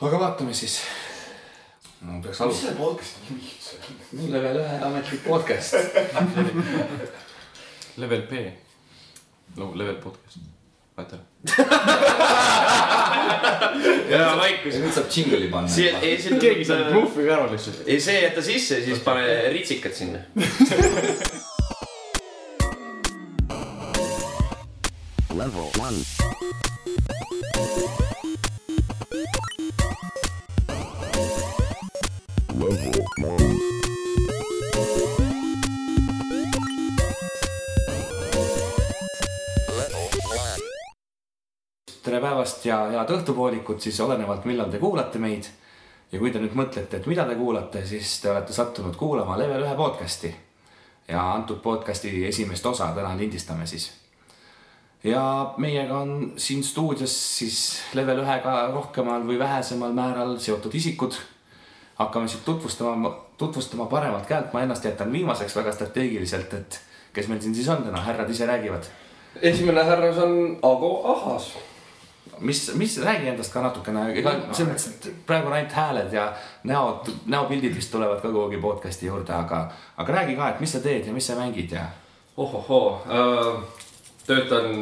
aga vaatame siis no,. peaks mis alustama. selle podcast'i nimi üldse on? level ühe ametlik podcast. level P. no level podcast. aitäh. ja vaikus. nüüd saab džingli panna. siia, ei siin. keegi saab muhvi ka ära lihtsalt. ei, see jäta sisse, siis pane ritsikad sinna. Level 1. Tere päevast ja head õhtupoolikut siis olenevalt, millal te kuulate meid. ja kui te nüüd mõtlete, et mida te kuulate, siis te olete sattunud kuulama Level ühe podcast'i. ja antud podcast'i esimest osa täna lindistame siis. ja meiega on siin stuudios siis Level ühega rohkemal või vähesemal määral seotud isikud. Hakkame siis tutvustama, tutvustama paremalt käelt, ma ennast jätan viimaseks väga strateegiliselt, et kes meil siin siis on täna, härrad ise räägivad esimene härras on Ago Ahas. mis, mis, räägi endast ka natukene, ega selles mõttes, et praegu on ainult hääled ja näod, näopildid vist tulevad ka kuhugi podcast'i juurde, aga, aga räägi ka, et mis sa teed ja mis sa mängid ja. ohohoo äh,, töötan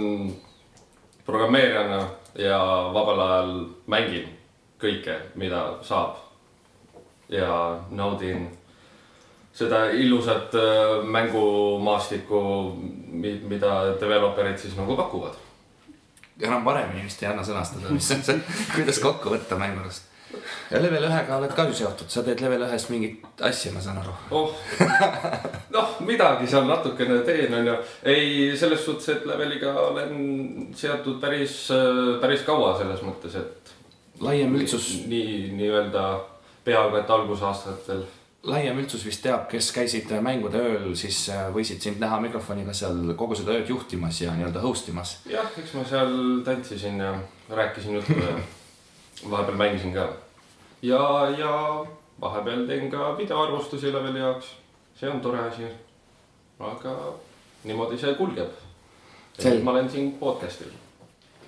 programmeerijana ja vabal ajal mängin kõike, mida saab. Ja naudin seda ilusat äh, mängumaastikku, mida developer'id siis nagu pakuvad. enam paremini vist ei anna sõnastada, mis on see, kuidas kokku võtta mängudest. ja level ühega oled ka ju seotud, sa teed level ühes mingit asja, ma saan aru. oh, noh, midagi seal natukene teen, onju. ei, selles suhtes, et leveliga olen seotud päris, päris kaua selles mõttes, et laiem üldsus, nii, nii-öelda peaaegu et algusaastatel. laiem üldsus vist teab, kes käisid mängude ööl, siis äh, võisid sind näha mikrofoniga seal kogu seda ööd juhtimas ja nii-öelda host imas. jah, eks ma seal tantsisin ja rääkisin juttu ja vahepeal mängisin ka. ja, ja vahepeal teen ka videoarvustusi leveli jaoks. see on tore asi. aga niimoodi see kulgeb. Ma olen siin podcast'il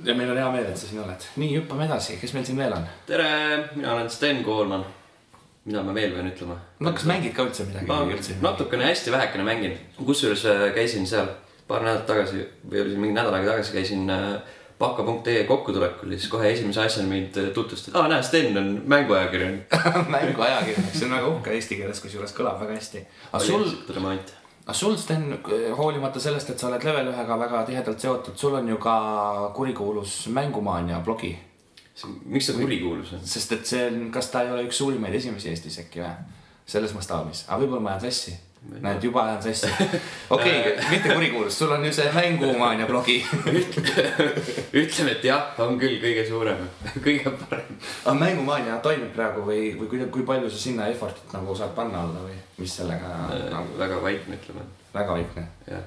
ja meil on hea meel, et sa siin oled. nii, hüppame edasi, kes meil siin veel on? tere, mina olen Sten Koolman. Mida ma veel pean ütlema? no kas mängid ka üldse midagi ma üldse? natukene hästi vähekene mängin, kusjuures äh, käisin seal paar nädalat tagasi või oli see mingi nädal aega tagasi käisin äh, baka.ee kokkutulekul ja siis kohe esimese asjana mind äh, tutvustati, aa näe, Sten on mänguajakirjanik. mänguajakirjanik, see on väga uhke eesti keeles, kusjuures kõlab väga hästi. aga sul, aga sul, Sten, hoolimata sellest, et sa oled level ühega väga tihedalt seotud, sul on ju ka kurikuulus Mängumaania blogi. Miks see kurikuulus on? sest et see on, kas ta ei ole üks suurimaid esimesi Eestis äkki või? selles mastaabis, aga võib-olla ma ajan sassi. näed, juba ajan sassi. okei okay,, mitte kurikuulus, sul on ju see Mängumaania blogi. ütleme, et jah, on küll kõige suurem, kõige parem. aga Mängumaania toimib praegu või, või kui, kui palju sa sinna effort'it nagu saad panna alla või mis sellega nagu väga vaikne, ütleme, väga vaikne? jah.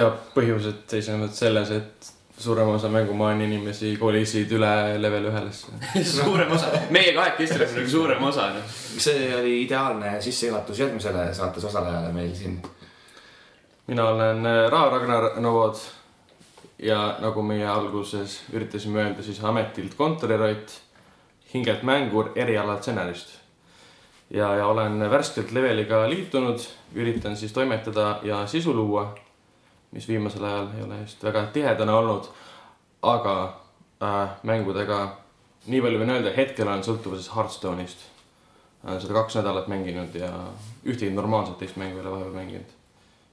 ja põhjused seisnevad selles, et suurem osa mängumaani inimesi kolisid üle level ühelesse. suurem osa, meie kahekesti oleme nagu suurem osa, noh. see oli ideaalne sissejuhatus järgmisele saates osalejale meil siin. mina olen äh, Ra Ragnar Novod ja nagu meie alguses üritasime öelda, siis ametilt kontorirott, hingelt mängur, erialalt stsenarist. ja, ja olen värskelt leveliga liitunud, üritan siis toimetada ja sisu luua, mis viimasel ajal ei ole just väga tihedane olnud, aga äh, mängudega, nii palju võin öelda, hetkel olen sõltuvuses Hearthstone'ist. olen seda kaks nädalat mänginud ja ühtegi normaalset teist mängu ei ole vahepeal mänginud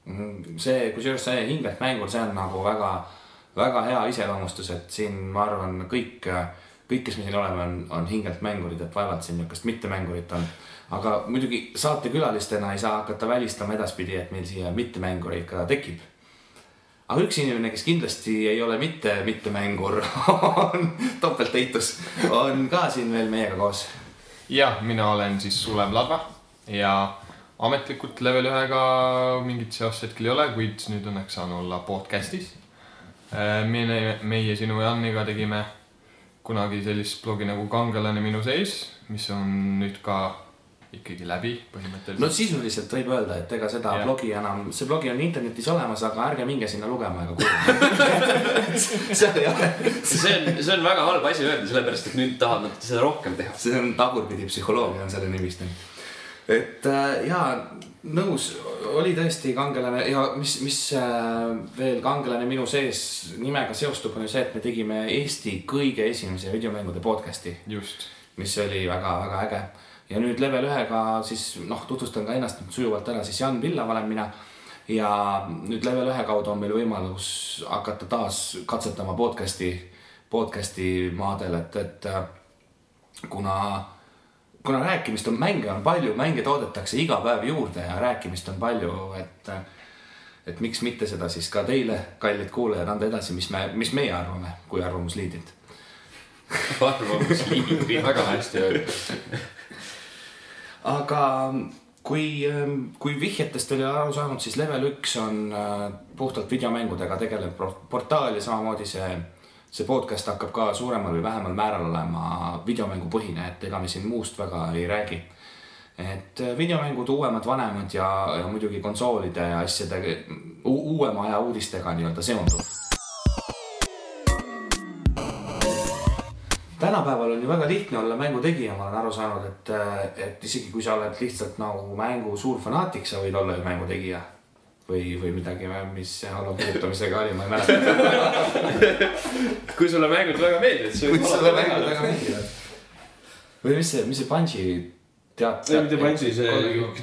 Mhm. see, kusjuures see hingelt mängur, see on nagu väga, väga hea iseloomustus, et siin ma arvan, kõik, kõik, kes me siin oleme, on, on hingelt mängurid, et vaevalt siin niisugust mittemängurit on. aga muidugi saatekülalistena ei saa hakata välistama edaspidi, et meil siia mittemängureid ka tekib. Aga üks inimene, kes kindlasti ei ole mitte mittemängur, on topelteitus, on ka siin veel meiega koos. jah, mina olen siis Sulev Ladva ja ametlikult level ühega mingit seost hetkel ei ole, kuid nüüd õnneks saan olla podcast'is. meie, meie sinu Janniga tegime kunagi sellist blogi nagu Kangelane minu sees, mis on nüüd ka ikkagi läbi no põhimõtteliselt. sisuliselt võib öelda, et ega seda Jah. blogi enam, see blogi on internetis olemas, aga ärge minge sinna lugema ega kuulama. seal ei ole, see on, see on väga halb asi öelda, sellepärast et nüüd tahavad nad seda rohkem teha. see on tagurpidi psühholoogia on selle nimist. et äh, ja nõus, oli tõesti kangelane ja mis, mis äh, veel kangelane minu sees nimega seostub, on ju see, et me tegime Eesti kõige esimese videomängude podcast'i, just, mis oli väga-väga äge. Ja nüüd level ühega siis noh, tutvustan ka ennast nüüd sujuvalt ära, siis Jan Pillav olen mina ja nüüd level ühe kaudu on meil võimalus hakata taas katsetama podcast'i, podcast'i maadel, et, et äh, kuna, kuna rääkimist on, mänge on palju, mänge toodetakse iga päev juurde ja rääkimist on palju, et et miks mitte seda siis ka teile, kallid kuulajad, anda edasi, mis me, mis meie arvame kui arvamusliidrid. arvamusliidrid. väga hästi öeldud. aga kui, kui vihjetest oli aru saanud, siis level üks on äh, puhtalt videomängudega tegelev portaal ja samamoodi see, see podcast hakkab ka suuremal või vähemal määral olema videomängupõhine, et ega me siin muust väga ei räägi. et äh, videomängud uuemad, vanemad ja, ja muidugi konsoolide ja asjade, uuema aja uudistega nii-öelda seonduv. Tänapäeval on ju väga lihtne olla mängutegija, ma olen aru saanud, et, et isegi kui sa oled lihtsalt nagu mängu suur fanaatik, sa võid olla ju mängutegija. või, või midagi, mis see Halo kirjutamisega oli, ma ei mäleta. kui sulle mängud väga meeldivad, siis kuid sulle mängud väga meeldivad. või mis see, mis see Bungi tead? ei, mitte Bungi, see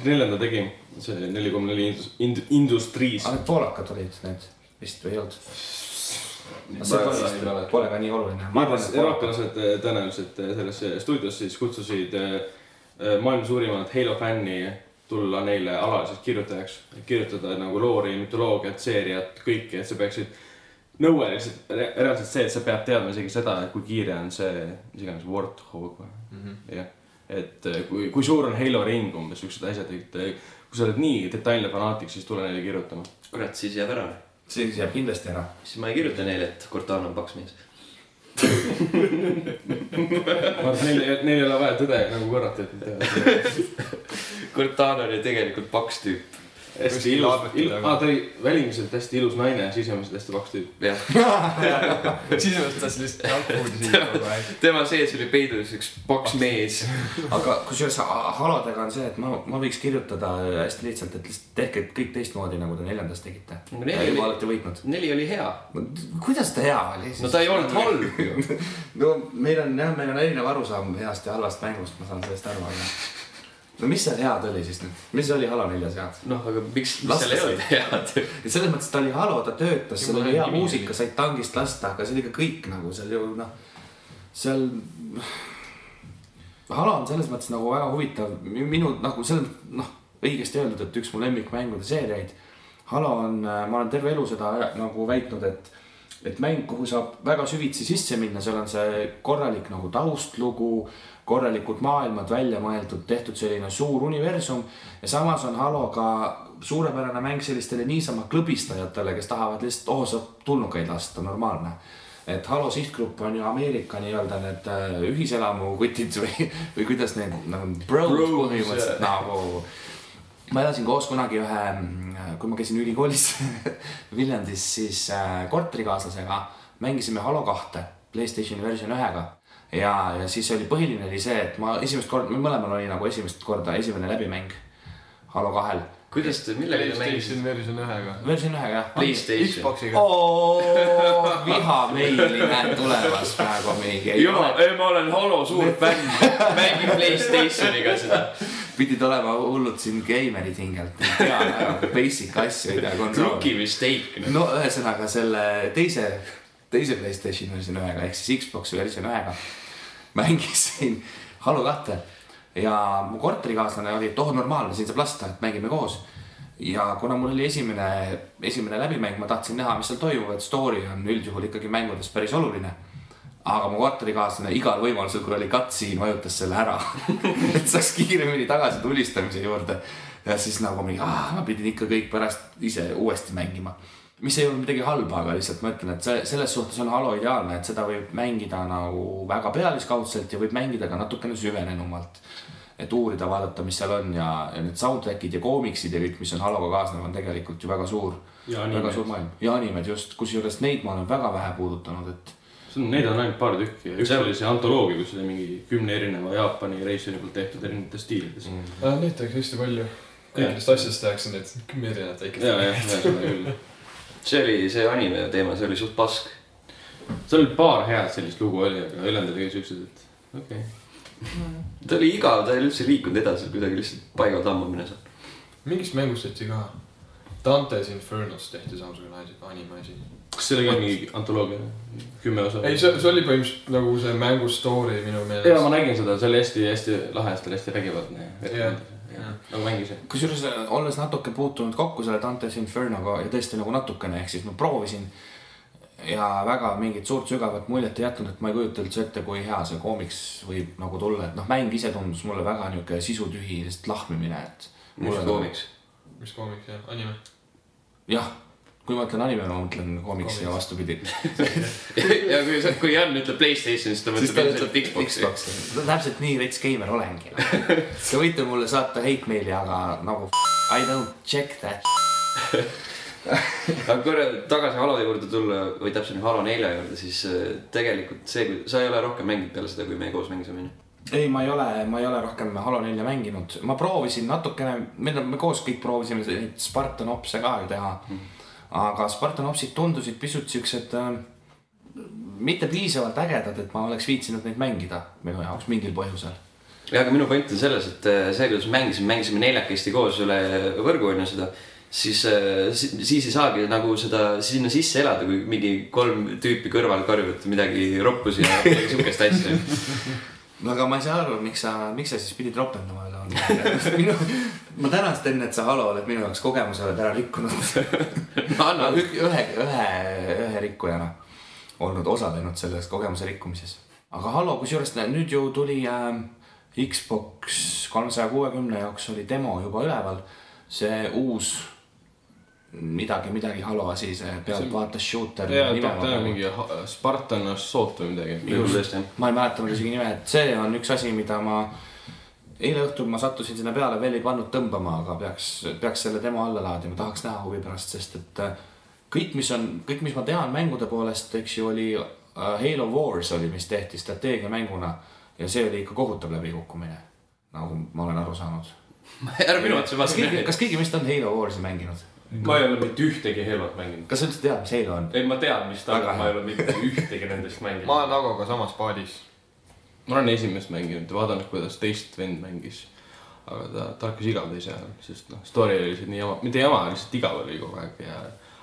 neljanda tegi, see neli koma neli ind-, Industries aa, need poolakad olid need vist või ei olnud? Ma see väga ei pole, ka nii oluline. igatahes eurooplased eh, tõenäoliselt eh, sellesse stuudiosse siis kutsusid eh, maailma suurimat Halo fänni tulla neile alaliseks kirjutajaks, kirjutada nagu loori, mütoloogiat, seeriat, kõike, et sa peaksid. nõue lihtsalt, reaalselt see, et sa pead teadma isegi seda, kui kiire on see, mis iganes, Warthog või mm -hmm. jah. et kui, kui suur on Halo ring umbes siuksed asjad, et kui sa oled nii detailne fanaatik, siis tule neile kirjutama. kurat, siis jääb ära. Siis jääb kindlasti ära. siis ma ei kirjuta neile, et Cortana on paks mees. et neil, neil ei ole vaja tõde nagu korrata, et nad teavad. Cortana oli tegelikult paks tüüp. Hästi ilus, ilus, aa ta oli välimiselt hästi ilus naine, sisemiselt hästi paks tüüp. jah, siis mõtles lihtsalt junk-food'i siin kogu aeg. tema sees oli peidus üks paks mees. aga kusjuures ha- halodega on see, et ma, ma võiks kirjutada hästi lihtsalt, et lihtsalt tehke kõik teistmoodi, nagu te neljandas tegite. Ja juba olete võitnud. neli oli hea. kuidas ta hea oli siis? no ta ei olnud halb ju. no meil on jah, meil on erinev arusaam heast ja halvast mängust, ma saan sellest aru, aga. No mis seal head oli siis nüüd, mis oli Halo neljas head? noh, aga miks, Lasta seal ei olnud head? et selles mõttes ta oli Halo, ta töötas, seal oli hea muusika, said tangist lasta, aga see oli ka kõik nagu seal ju noh, seal. Halo on selles mõttes nagu väga huvitav, minu nagu selles noh, õigesti öeldud, et üks mu lemmikmängude seeriaid. Halo on, ma olen terve elu seda nagu väitnud, et, et mäng, kuhu saab väga süvitsi sisse minna, seal on see korralik nagu taustlugu, korralikud maailmad välja mõeldud, tehtud selline suur universum ja samas on Halo ka suurepärane mäng sellistele niisama klõbistajatele, kes tahavad lihtsalt, oo, saab tulnukaid lasta, normaalne et Halo sihtgrupp on ju Ameerika nii-öelda need äh, ühiselamu kutid või, või kuidas need nagu Bros, põhimõtteliselt nagu. Ma elasin koos kunagi ühe, kui ma käisin ülikoolis Viljandis, siis äh, korterikaaslasega mängisime Halo kahte Playstationi versioon ühega. ja, ja siis oli põhiline oli see, et ma esimest korda, meil mõlemal oli nagu esimest korda esimene läbimäng Halo kahel, kuidas te, millega te Playstation mängisite? versioon ühega. versioon ühega jah. Playstation. Xbox'iga. oo, vihameili näed tulemas praegu mingi. jaa, ma olen Halo suur fänn, mängin Playstationiga seda. Pidid olema hullud siin geimerid hingelt, tean ära basic asju ei tea Rookie konsooli. mistake. no ühesõnaga selle teise, teise Playstationi versioon ühega ehk siis Xbox'i versioon ühega mängisin Halo kahte ja mu korterikaaslane oli, et oh normaalne, siin saab lasta, et mängime koos. ja kuna mul oli esimene, esimene läbimäng, ma tahtsin näha, mis seal toimub, et story on üldjuhul ikkagi mängudes päris oluline aga mu korterikaaslane igal võimalusel, kui oli cutscene, vajutas selle ära. et saaks kiiremini tagasi tulistamise juurde. ja siis nagu mingi, ma pidin ikka kõik pärast ise uuesti mängima. mis ei olnud midagi halba, aga lihtsalt ma ütlen, et see selles suhtes on Halo ideaalne, et seda võib mängida nagu väga pealiskaudselt ja võib mängida ka natukene süvenenumalt. et uurida, vaadata, mis seal on ja, ja need soundtrack'id ja koomiksid ja kõik, mis on Haloga kaasnev, on tegelikult ju väga suur, väga suur maailm ja animed just, kusjuures neid ma olen väga vähe puudutanud, et Neid on ainult paar tükki ja üks See- oli see antoloogia, kus oli mingi kümne erineva Jaapani reisijani poolt tehtud erinevates stiilides mm.. Äh, Neid tehakse hästi palju. kõikidest asjadest tehakse neid kümme erinevat väikest. ja, jah, ja seda küll. see oli see anime teema, see oli suht pask. seal oli paar head sellist lugu oli, aga ülejäänud oli siuksed, et okei okay.. ta oli igav, ta ei üldse liikunud edasi, kuidagi lihtsalt paigal tammumine seal. mingist mängust tehti ka. Dante's Infernos tehti samasugune anime asi. Kas see oli mingi antoloogia, kümme osa? ei, see, see oli põhimõtteliselt nagu see mängu story minu ja ma meelest. nägin seda, see oli hästi-hästi lahe, ta oli hästi vägivaldne nagu mängis. kusjuures olles natuke puutunud kokku selle Dante's Infernoga ja tõesti nagu natukene, ehk siis ma proovisin ja väga mingit suurt sügavat muljet ei jätnud, et ma ei kujuta üldse ette, kui hea see koomiks võib nagu tulla, et noh, mäng ise tundus mulle väga niuke sisutühi, lihtsalt lahmimine, et. mis koomiks. mis koomik jah, anime. jah, kui ma ütlen anime, ma mõtlen koomiksi ja vastupidi. ja kui, kui Jan ütleb Playstation, siis ta mõtleb ilmselt Xbox'i. Xbox. täpselt nii rets geimer olengi. Te võite mulle saata hate meili, aga nagu I don't check that. aga korra tagasi Halo juurde tulla või täpsemalt Halo nelja juurde, siis äh, tegelikult see, kui sa ei ole rohkem mänginud peale seda, kui me koos mängisime onju. ei, ma ei ole, ma ei ole rohkem Halo nelja mänginud, ma proovisin natukene, me, koos kõik proovisime Spartan Ops'e ka ju teha mm.. Aga Spartan Ops'id tundusid pisut siuksed äh, mitte piisavalt ägedad, et ma oleks viitsinud neid mängida minu jaoks mingil põhjusel. ja aga minu point on selles, et äh, see, kuidas me mängisime, mängisime neljakesti koos üle võrgu onju seda, siis, siis ei saagi nagu seda sinna sisse elada, kui mingi kolm tüüpi kõrval karjuvad midagi roppusi ja siukest asja. no aga ma ei saa aru, miks sa, miks sa siis pidid ropendama. minu, ma tänan Sten, et sa Halo oled minu jaoks kogemuse oled ära rikkunud. anna, ühe, ühe, ühe rikkujana olnud osalenud selles kogemuse rikkumises. aga Halo, kusjuures nüüd ju tuli äh, Xbox kolmesaja kuuekümne jaoks oli demo juba üleval. see uus midagi, midagi Halo asi, see pealtvaates shooter. ja, ta on mingi Spartan Assault või midagi. ma ei mäletanud isegi nime, et see on üks asi, mida ma eile õhtul ma sattusin sinna peale, veel ei pannud tõmbama, aga peaks, peaks selle demo alla laadima, tahaks näha huvi pärast, sest et äh, kõik, mis on, kõik, mis ma tean mängude poolest, eks ju, oli äh, Halo Wars oli, mis tehti strateegiamänguna ja see oli ikka kohutav läbikukkumine, nagu ma olen aru saanud. ära minu otsa kas keegi, vaata. kas keegi meist on Halo Warsi mänginud? ma ei ole mitte ühtegi Helot mänginud. kas sa üldse tead, mis Halo on? ei, ma tean, mis ta on, ma ei ole mitte ühtegi nendest ma mänginud. olen Agoga samas paadis. Ma olen esimest mänginud ja vaadanud, kuidas teist vend mängis. aga ta, ta hakkas igav teise ajal, sest noh, story oli lihtsalt nii jama, mitte jama, lihtsalt igav oli kogu aeg ja.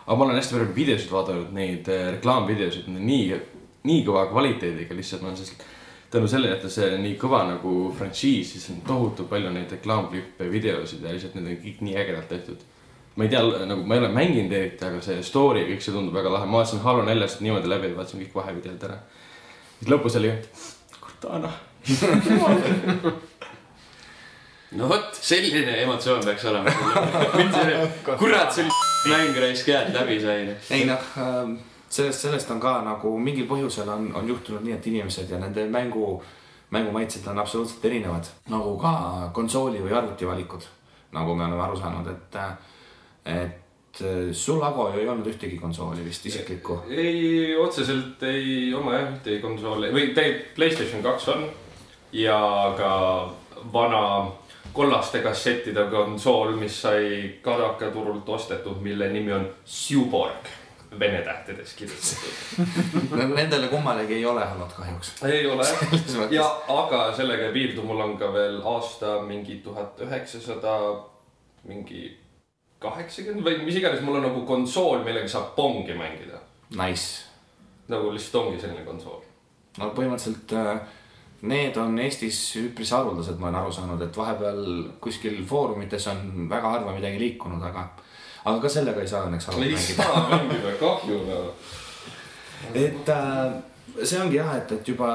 aga ma olen hästi palju videosid vaadanud, neid äh, reklaamvideosid, nii, nii kõva kvaliteediga lihtsalt, ma olen siis tänu sellele, et see nii kõva nagu frantsiis, siis on tohutu palju neid reklaamklippe, videosid ja lihtsalt need on kõik nii ägedalt tehtud. ma ei tea, nagu ma ei ole mänginud eriti, aga see story, kõik see tundub väga lahe, ma vaatasin Halo neljast niimoodi läbi, vaatasin kõik vahevideod ära. siis lõpus oli, Cortana. no vot, selline emotsioon peaks olema. kurat, see oli mäng raisk jääd läbi sai. ei noh, sellest, sellest on ka nagu mingil põhjusel on, on juhtunud nii, et inimesed ja nende mängu, mängumaitsed on absoluutselt erinevad. nagu ka konsooli või arvuti valikud, nagu me oleme aru saanud, et, et sul, Ago, ju ei olnud ühtegi konsooli vist isiklikku. ei, otseselt ei oma jah ühtegi konsooli või tegelikult Playstation kaks on ja ka vana kollaste kassettide konsool, mis sai Kadaka turult ostetud, mille nimi on Suborg, vene tähtedes kirjutatud. Nendele kummalegi ei ole olnud kahjuks. ei ole ja, aga sellega ei piirdu, mul on ka veel aasta mingi tuhat üheksasada mingi kaheksakümmend või mis iganes, mul on nagu konsool, millega saab pongi mängida. Nice. nagu lihtsalt ongi selline konsool. no põhimõtteliselt äh, need on Eestis üpris haruldased, ma olen aru saanud, et vahepeal kuskil foorumites on väga harva midagi liikunud, aga, aga ka sellega ei saa õnneks ei mängida. saa mängida, kahju no.. et äh, see ongi jah, et, et juba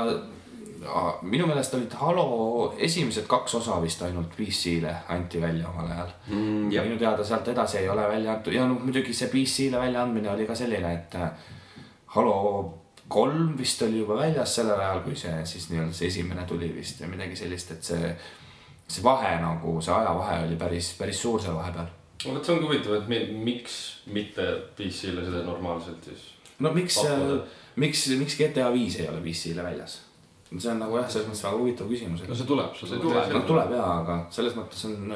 minu meelest olid Halo esimesed kaks osa vist ainult PC-le anti välja omal ajal mm,. ja minu teada sealt edasi ei ole välja antud ja no muidugi see PC-le väljaandmine oli ka selline, et äh, Halo kolm vist oli juba väljas sellel ajal, kui see siis nii-öelda see esimene tuli vist ja midagi sellist, et see see vahe nagu, see ajavahe oli päris, päris suur seal vahepeal. no vot, see ongi huvitav, et mi- miks mitte PC-le seda normaalselt siis no miks, pakkuda. miks, miks GTA viis ei ole PC-le väljas? See on nagu jah, selles mõttes väga huvitav küsimus, no et see tuleb, see tuleb noh, tuleb jaa, aga selles mõttes on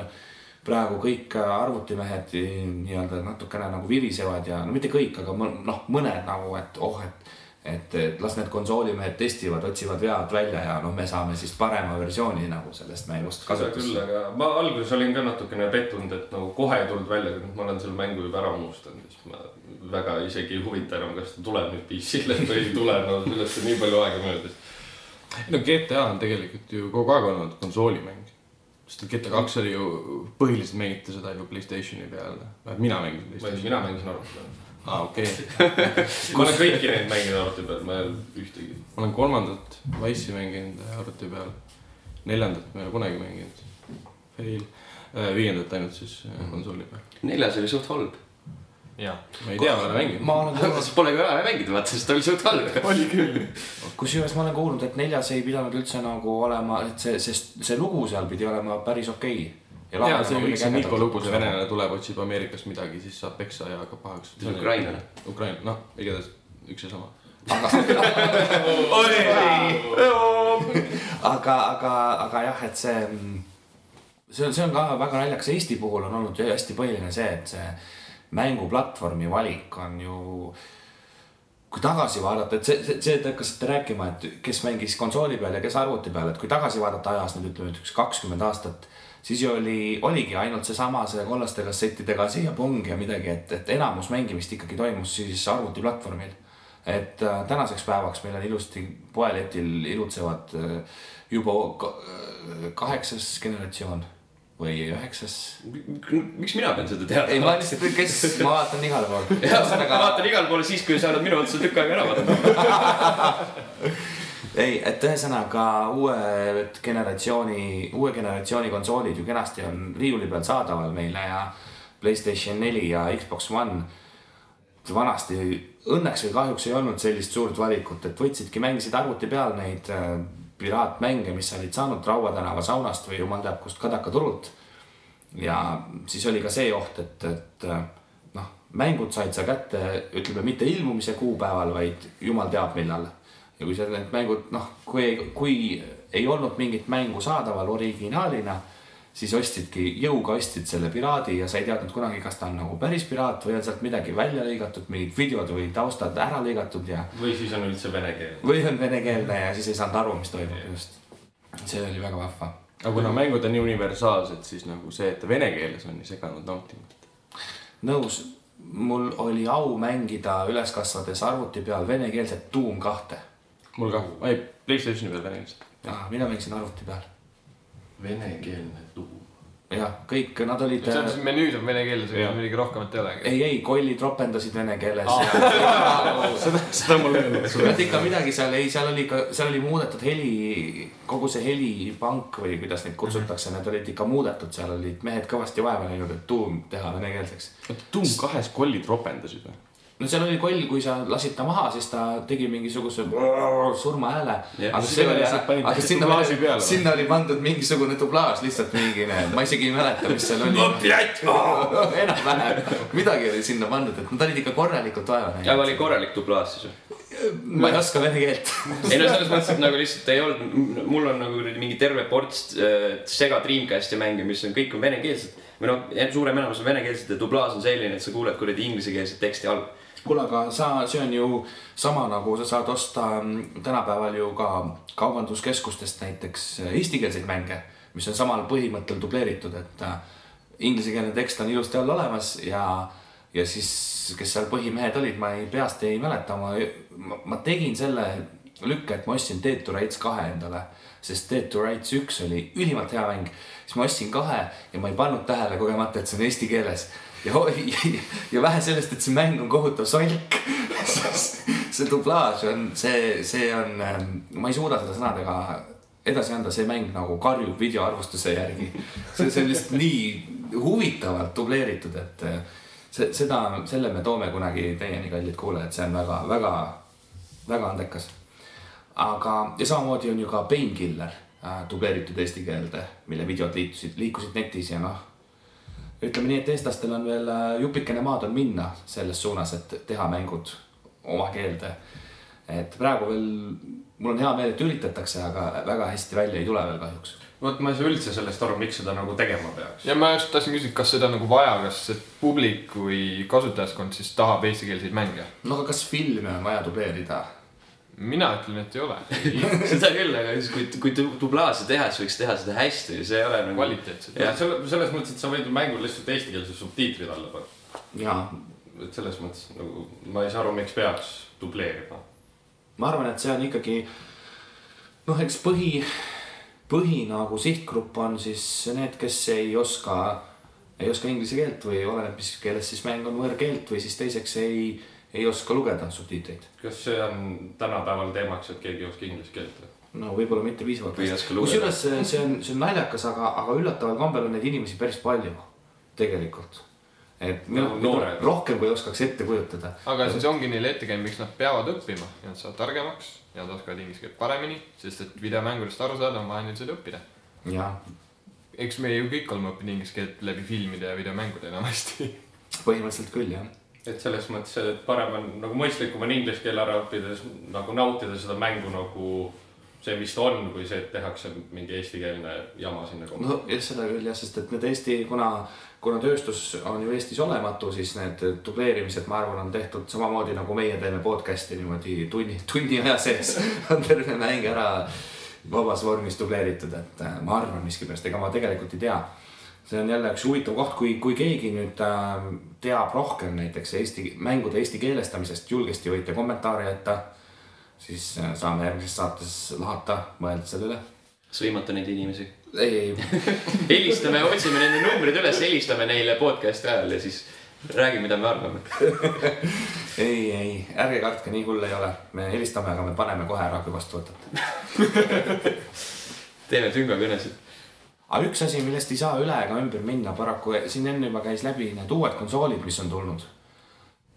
praegu kõik arvutimehed nii-öelda natukene nagu virisevad ja no mitte kõik, aga noh, mõned nagu, et oh, et et, et las need konsoolimehed testivad, otsivad vead välja ja noh, me saame siis parema versiooni nagu sellest mängust seda küll, kasutusse. aga ma alguses olin ka natukene pettunud, et nagu kohe ei tulnud välja, kui ma olen selle mängu juba ära unustanud, siis ma väga isegi ei huvita enam, kas ta tuleb nüüd PC-le või ei tule, no sellest on nii palju aega möödas. No GTA on tegelikult ju kogu aeg olnud konsoolimäng. sest GTA kaks oli ju, põhiliselt mängiti seda ju Playstationi peal. mina mängisin Playstationi. mina mängisin arvuti peal. aa, okei. ma olen kõiki neid mänginud arvuti peal, ma ei ole ühtegi. ma olen kolmandat Wice'i mänginud arvuti peal. neljandat ma ei ole kunagi mänginud. Fail. viiendat ainult siis äh, konsooli peal. neljas oli suht halb. jah, ma ei tea, ma ei ole mänginud. ma olen kuulnud, pole ka vaja mängida, vaata, sest ta oli suht halb. oli küll. kusjuures ma olen kuulnud, et neljas ei pidanud üldse nagu olema, et see, see, see lugu seal pidi olema päris okei okay.. ja see kõik see Niko lugu, see venelane tuleb, otsib Ameerikast midagi, siis saab peksa ja hakkab pahaks. See on ukrainlane.. Ukraina, noh, igatahes üks ja sama. aga, aga, aga jah, et see, see on, see on ka väga naljakas, Eesti puhul on olnud hästi põhiline see, et see mänguplatvormi valik on ju kui tagasi vaadata, et see, see, see te hakkasite rääkima, et kes mängis konsooli peal ja kes arvuti peal, et kui tagasi vaadata ajas nüüd ütleme, et üks kakskümmend aastat, siis ju oli, oligi ainult seesama, see kollaste kassettidega siia-pung ja midagi, et, et enamus mängimist ikkagi toimus siis arvutiplatvormil. Et äh, tänaseks päevaks meil on ilusti poeletil ilutsevad äh, juba äh, kaheksas generatsioon või üheksas. miks mina pean seda teadma? ei, ma lihtsalt, kes, ma vaatan igale poole. ma vaatan igale poole siis, kui sa oled minu otsa tükk aega ära vaadanud. ei, et ühesõnaga uued generatsiooni, uue generatsiooni konsoolid ju kenasti on riiuli peal saadaval meile ja Playstation neli ja Xbox One. vanasti õnneks või kahjuks ei olnud sellist suurt valikut, et võtsidki, mängisid arvuti peal neid äh, piraatmänge, mis sa olid saanud Raua tänava saunast või jumal teab kust Kadaka turult. ja siis oli ka see oht, et, et noh, mängud said sa kätte, ütleme mitte ilmumise kuupäeval, vaid jumal teab millal ja kui sa need mängud noh, kui, kui ei olnud mingit mängu saadaval originaalina, siis ostsidki, jõuga ostsid selle piraadi ja sa ei teadnud kunagi, kas ta on nagu päris piraat või on sealt midagi välja lõigatud, mingid videod või taustad ära lõigatud ja või siis on üldse vene keel. või on venekeelne ja siis ei saanud aru, mis toimub just. see oli väga vahva. aga kuna mängud on nii universaalsed, siis nagu see, et ta vene keeles on, ei seganud nautimata. nõus, mul oli au mängida üles kasvades arvuti peal venekeelset Doom kahte. mul ka, ei, Playstationi peal vene keeles. mina mängisin arvuti peal. Venekeelne tuum. jah, kõik nad olid. see on siis menüüd on vene keeles, midagi rohkemat ei olegi. ei, ei, kollid ropendasid vene keeles ja seda, seda mul ei olnud. et ikka midagi seal ei, seal oli ka, seal oli muudetud heli, kogu see helipank või kuidas neid kutsutakse, need olid ikka muudetud, seal olid mehed kõvasti vaeva näinud, et tuum teha venekeelseks. oota, Doom kahes kollid ropendasid või? No seal oli koll, kui sa lasid ta maha, siis ta tegi mingisuguse surmahääle. Aga Siis see oli aga sinna sinna oli pandud mingisugune dublaaž lihtsalt mingine, ma isegi ei mäleta, mis seal oli. enam-vähem, midagi oli sinna pandud, et nad olid ikka korralikult vaeva aga näinud. oli korralik dublaaž siis või? ma ei oska vene keelt. ei no selles mõttes, et nagu lihtsalt ei olnud, mul on nagu mingi terve ports äh, sega Dreamcasti mänge, mis on kõik on venekeelsed. või noh, suurem enamus on venekeelsed ja dublaaž on selline, et sa kuuled kuradi inglisekeelset teksti all. kuule, aga sa, see on ju sama nagu sa saad osta mm, tänapäeval ju ka kaubanduskeskustest näiteks eestikeelseid mänge, mis on samal põhimõttel dubleeritud, et äh, inglisekeelne tekst on ilusti all olemas ja, ja siis, kes seal põhimehed olid, ma ei, peast ei mäleta, ma, ma tegin selle lükke, et ma ostsin Dead to Rights kahe endale, sest Dead to Rights üks oli ülimalt hea mäng. siis ma ostsin kahe ja ma ei pannud tähele kogemata, et see on eesti keeles ja, ja, ja vähe sellest, et see mäng on kohutav solk. see dublaaž on see, see on, ma ei suuda seda sõnadega edasi anda, see mäng nagu karjub videoarvustuse järgi. see, see on lihtsalt nii huvitavalt dubleeritud, et eh, see, seda, selle me toome kunagi teieni, kallid kuulajad, see on väga, väga, väga andekas. aga, ja samamoodi on ju ka Painkiller äh, dubleeritud eesti keelde, mille videod liitusid, liikusid netis ja noh. Ütleme nii, et eestlastel on veel äh, jupikene maad on minna selles suunas, et teha mängud oma keelde. et praegu veel, mul on hea meel, et üritatakse, aga väga hästi välja ei tule veel kahjuks. vot ma ei saa üldse sellest aru, miks seda nagu tegema peaks. ja ma just tahtsin küsida, kas seda nagu vaja, kas see publik või kasutajaskond siis tahab eestikeelseid mänge? no aga kas filme on vaja dubleerida? Mina ütlen, et ei ole. seda küll, aga siis kui, kui du- dublaaži teha, siis võiks teha seda hästi, see ei ole nagu. kvaliteetselt. Selles mõttes, et sa võid ju mängul lihtsalt eestikeelse subtiitrid alla panna. jaa, et selles mõttes nagu ma ei saa aru, miks peaks dubleerima. ma arvan, et see on ikkagi noh, eks põhi, põhi nagu sihtgrupp on siis need, kes ei oska, ei oska inglise keelt või oleneb, mis keeles siis mäng on võõrkeelt või siis teiseks ei, ei oska lugeda subtiitreid. kas see on tänapäeval teemaks, et keegi ei oska inglise keelt või? no võib-olla mitte piisavalt kusjuures see- on, see on naljakas, aga, aga üllataval kombel on neid inimesi päris palju tegelikult. et minu Nagu noored. rohkem kui oskaks ette kujutada. aga siis ongi neile ettekääne, miks nad peavad õppima ja nad saavad targemaks ja nad oskavad inglise keelt paremini, sest et videomängudest aru saada on vaja neil seda õppida. ja eks me ju kõik oleme õppinud inglise keelt läbi filmide ja videomängude enamasti. põhimõtteliselt küll jah. Et selles mõttes, et parem on nagu mõistlikum on inglise keel ära õppida, nagu nautida seda mängu nagu see, mis ta on, kui see, et tehakse mingi eestikeelne jama sinna kohta. no jah, seda küll jah, sest et need Eesti, kuna, kuna tööstus on ju Eestis olematu, siis need dubleerimised, ma arvan, on tehtud samamoodi nagu meie teeme podcast'i niimoodi tunni, tunni aja sees on terve mäng ära vabas vormis dubleeritud, et äh, ma arvan miskipärast, ega ma tegelikult ei tea. See on jälle üks huvitav koht, kui, kui keegi nüüd äh, teab rohkem näiteks Eesti mängude eesti keelestamisest, julgesti võite kommentaare jätta. siis äh, saame järgmises saates lahata, mõelda selle üle. sõimata neid inimesi. ei, ei helistame, otsime nende numbrid üles, helistame neile podcast'i ajal ja siis räägi, mida me arvame. ei, ei, ärge kartke, nii hull ei ole. me helistame, aga me paneme kohe ära, kui vastu võtate. teeme tüngakõnesid. Aga üks asi, millest ei saa üle ega ümber minna, paraku siin enne juba käis läbi need uued konsoolid, mis on tulnud.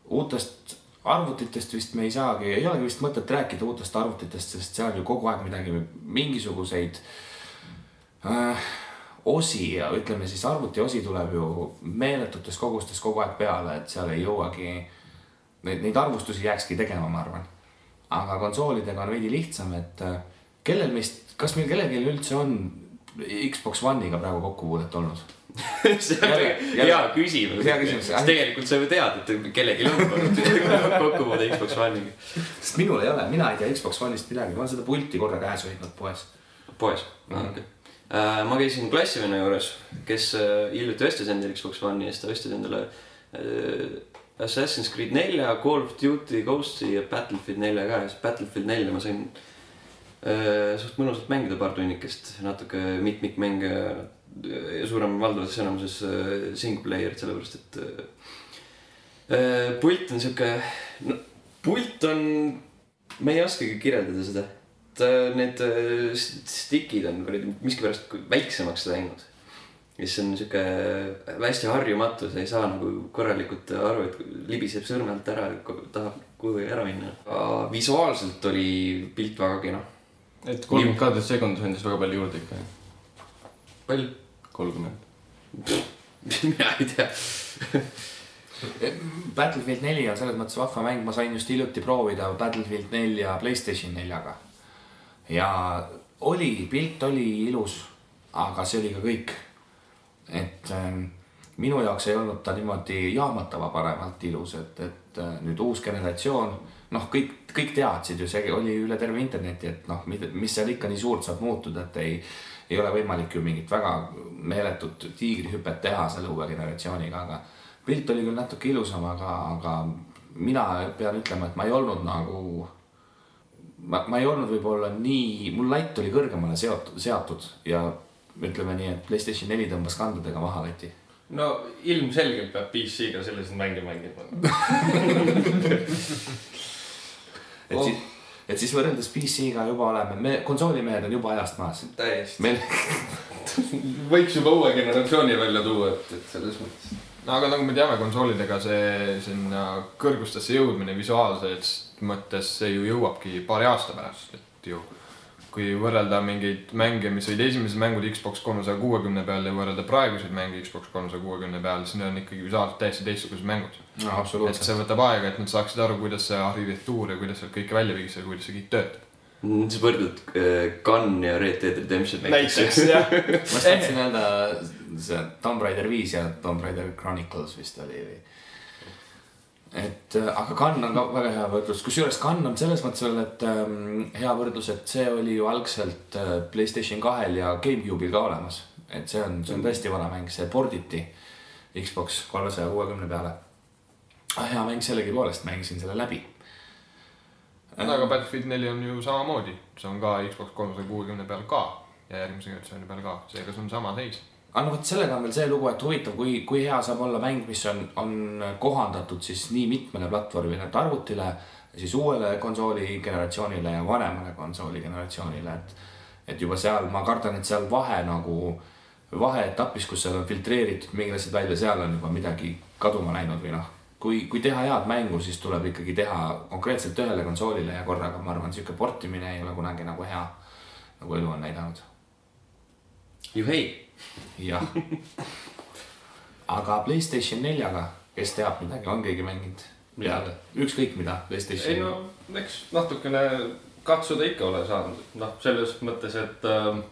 uutest arvutitest vist me ei saagi, ei olegi vist mõtet rääkida uutest arvutitest, sest seal ju kogu aeg midagi, mingisuguseid äh, osi ja ütleme siis arvutiosi tuleb ju meeletutes kogustes kogu aeg peale, et seal ei jõuagi, neid, neid arvustusi jääkski tegema, ma arvan. aga konsoolidega on veidi lihtsam, et äh, kellel meist, kas meil kellelgi üldse on Xbox One'iga praegu kokkupuudet olnud? see on Jälle, hea küsimus. Hea küsimus. sest tegelikult sa ju tead, et kellelgi on kokkupuude Xbox One'iga. sest minul ei ole, mina ei tea Xbox One'ist midagi, ma olen seda pulti korra käes hoidnud poes. poes, okei. ma käisin klassivenna juures, kes äh, hiljuti ostis endale Xbox One'i ja siis ta ostis endale äh, Assassin's Creed nelja, Call of Duty Ghosti ja Battlefield nelja ka ja siis Battlefield nelja ma sain äh, suht mõnusalt mängida paar tunnikest, natuke mitmikmänge ja suurem valdavas enamuses äh, single player'it, sellepärast et äh, äh, pult on sihuke, no pult on, ma ei oskagi kirjeldada seda äh, need äh, st- stick'id on kuradi miskipärast väiksemaks läinud. siis on sihuke hästi harjumatu, sa ei saa nagu korralikult aru, et libiseb sõrme alt ära, tahab kuhugi ära minna. visuaalselt oli pilt väga kena. Et kolmkümmend kaadrit sekundis andis väga palju juurde ikka. palju? kolmkümmend. mina ei tea. Battlefield neli on selles mõttes vahva mäng, ma sain just hiljuti proovida Battlefield nelja Playstation neljaga. ja oli, pilt oli ilus, aga see oli ka kõik. et ähm, minu jaoks ei olnud ta niimoodi jaamatava paremalt ilus, et, et äh, nüüd uus generatsioon, noh, kõik, kõik teadsid ju, see oli üle terve interneti, et noh, mis seal ikka nii suurt saab muutuda, et ei ei ole võimalik ju mingit väga meeletut tiigrihüpet teha selle uue generatsiooniga, aga pilt oli küll natuke ilusam, aga, aga mina pean ütlema, et ma ei olnud nagu, ma, ma ei olnud võib-olla nii, mul latt oli kõrgemale seotud, seatud ja ütleme nii, et Playstation neli tõmbas kandadega maha lati. no ilmselgelt peab PC-ga selliseid mänge mängima. et oh. siis, et siis võrreldes PC-ga juba oleme, me konsoolimehed on juba ajast maas. täiesti. meil, võiks juba uue generatsiooni välja tuua, et, et selles mõttes. no aga nagu me teame, konsoolidega see sinna kõrgustesse jõudmine visuaalses mõttes, see ju jõuabki paari aasta pärast, et ju. kui võrrelda mingeid mänge, mis olid esimesed mängud Xbox kolmesaja kuuekümne peal ja võrrelda praeguseid mänge Xbox kolmesaja kuuekümne peal, siis need on ikkagi visuaalselt täiesti teistsugused mängud. No et absoluutselt. see võtab aega, et nad saaksid aru, kuidas see arhitektuur ja kuidas sealt kõike välja viiakse ja kuidas see kõik töötab. sa võrdled äh, Gun ja Red Dead Redemption näiteks. jah. ma just tahtsin öelda see Tomb Raider viis ja Tomb Raider Chronicles vist oli või. et äh, aga Gun on ka väga hea võrdlus, kusjuures Gun on selles mõttes veel, et ähm, hea võrdlus, et see oli ju algselt äh, Playstation kahel ja GameCube'il ka olemas. et see on, see on tõesti vana mäng, see porditi Xbox kolmesaja kuuekümne peale. Hea mäng sellegipoolest, mängisin selle läbi. aga Battlefield neli on ju samamoodi, see on ka Xbox kolmesaja kuuekümne peal ka ja järgmise generatsiooni peal ka, seega see on sama seis. aga no vot sellega on veel see lugu, et huvitav, kui, kui hea saab olla mäng, mis on, on kohandatud siis nii mitmele platvormile, et arvutile, siis uuele konsooli generatsioonile ja vanemale konsooli generatsioonile, et. et juba seal, ma kardan, et seal vahe nagu, vaheetapis, kus seal on filtreeritud mingid asjad välja, seal on juba midagi kaduma läinud või noh. kui, kui teha head mängu, siis tuleb ikkagi teha konkreetselt ühele konsoolile ja korraga, ma arvan, sihuke portimine ei ole kunagi nagu hea, nagu elu on näidanud juhei, jah. aga Playstation neljaga, kes teab midagi, on keegi mänginud? Mida? ükskõik mida, ei Playstation. no eks natukene katsuda ikka ole saanud, noh, selles mõttes, et ähm,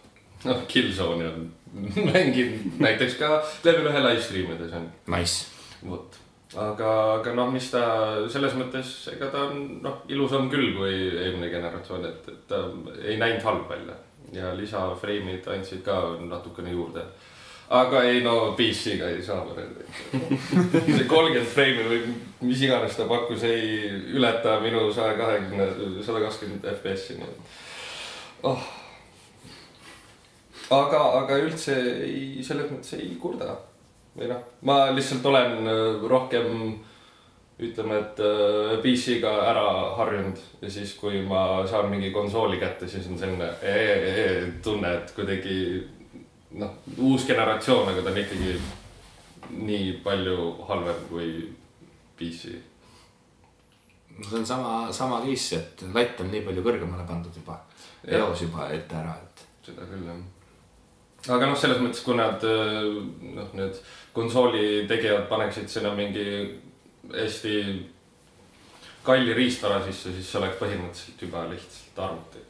noh, Killzone'i on mänginud näiteks ka level ühe live stream ides on, Nice. vot. aga, aga noh, mis ta selles mõttes, ega ta on noh, ilusam küll kui eelmine generatsioon, et, et ta ei näinud halb välja ja lisafreimid andsid ka natukene juurde. aga ei no PC-ga ei saa võrrelda. see kolmkümmend freimi või mis iganes ta pakkus, ei ületa minu saja kahekümne, sada kakskümmend FPS-i, nii et oh.. aga, aga üldse ei, selles mõttes ei kurda. Või noh, ma lihtsalt olen äh, rohkem ütleme, et äh, PC-ga ära harjunud ja siis, kui ma saan mingi konsooli kätte, siis on selline ee, ee, tunne, et kuidagi noh, uus generatsioon, aga ta on ikkagi nii palju halvem kui PC. see on sama, sama case, et latt on nii palju kõrgemale pandud juba. eos juba ette ära, et. seda küll jah. Aga noh, selles mõttes, kui nad äh, noh, need konsooli tegijad paneksid sinna mingi hästi kalli riistvara sisse, siis see oleks põhimõtteliselt juba lihtsalt arvuti.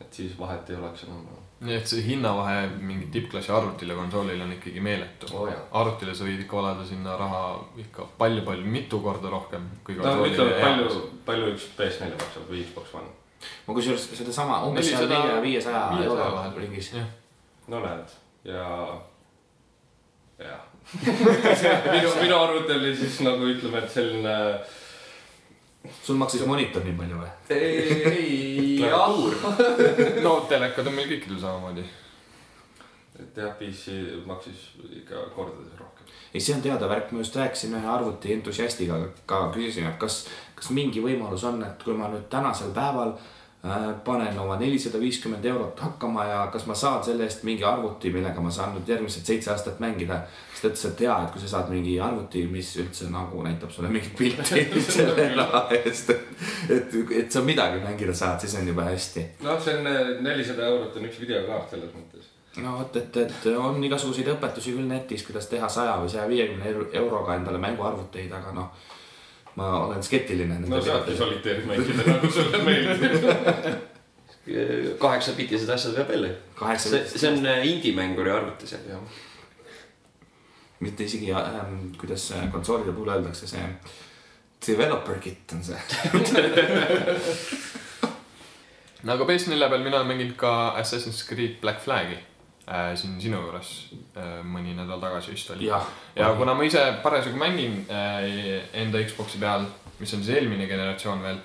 et siis vahet ei oleks enam. nii et see hinnavahe mingi tippklassi arvutile konsoolile on ikkagi meeletu jaa. arvutile sa võid ikka valada sinna raha ikka palju-palju, mitu korda rohkem kui no ütleme, palju, palju üks PS4 maksab või Xbox One? ma kusjuures sedasama umbes seal 400 nelja, viiesaja 500 euro vahel. ringis. jah, no näed ja, jah. minu, minu arvuti oli siis nagu ütleme, et selline. sul maksis monitor nii palju või? ei, ei, jah. no telekad on meil kõikidel samamoodi. et jah, PC maksis ikka kordades rohkem. ei, see on teada värk, ma just rääkisin ühe arvuti entusiastiga ka küsisin, et kas, kas mingi võimalus on, et kui ma nüüd tänasel päeval äh, panen oma nelisada viiskümmend eurot hakkama ja kas ma saan selle eest mingi arvuti, millega ma saan nüüd järgmised seitse aastat mängida. siis ta ütles, et jaa, et kui sa saad mingi arvuti, mis üldse nagu näitab sulle mingit pilti selle raha eest, et, et, et sa midagi mängida saad, siis on juba hästi noh, see on eh, nelisada eurot on üks videokaart selles mõttes. no vot, et, et on igasuguseid õpetusi küll netis, kuidas teha saja või saja viiekümne euroga endale mänguarvuteid, aga noh, ma olen skeptiline. no saabki soliteeri mängida nagu sulle meeldib. kaheksabitised asjad veab jälle. kaheksa see, see on äh, indie-mänguri arvuti see. mitte isegi ähm,, kuidas äh, konsoolide puhul öeldakse, see developer kit on see. no aga PS4 peal mina olen mänginud ka Assassin's Creed Black Flag'i äh, siin sinu juures äh, mõni nädal tagasi vist oli. jah, ja kuna ma ise parasjagu mängin äh, enda Xbox'i peal, mis on siis eelmine generatsioon veel,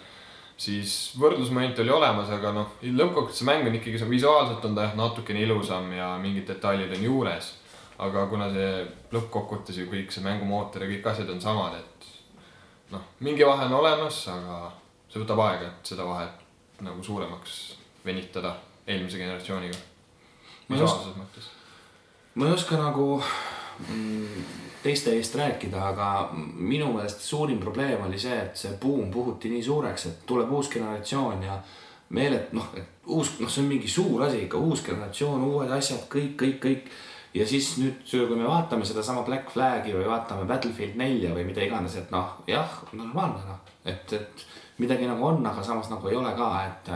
siis võrdlusmoment oli olemas, aga noh, lõppkokkuvõttes see mäng on ikkagi, see visuaalselt on ta jah natukene ilusam ja mingid detailid on juures. aga kuna see lõppkokkuvõttes ju kõik see mängumootor ja kõik asjad on samad, et noh, mingi vahe on olemas, aga see võtab aega, et seda vahet nagu suuremaks venitada eelmise generatsiooniga. Just- visuaalses mõttes. ma ei oska nagu mm, teiste eest rääkida, aga minu meelest suurim probleem oli see, et see buum puhuti nii suureks, et tuleb uus generatsioon ja meelet-, noh, et uus, noh, see on mingi suur asi ikka, uus generatsioon, uued asjad, kõik, kõik, kõik. ja siis nüüd, kui me vaatame sedasama Black Flagi või vaatame Battlefield nelja või mida iganes, et noh, jah, normaalne noh, et, et midagi nagu on, aga samas nagu ei ole ka, et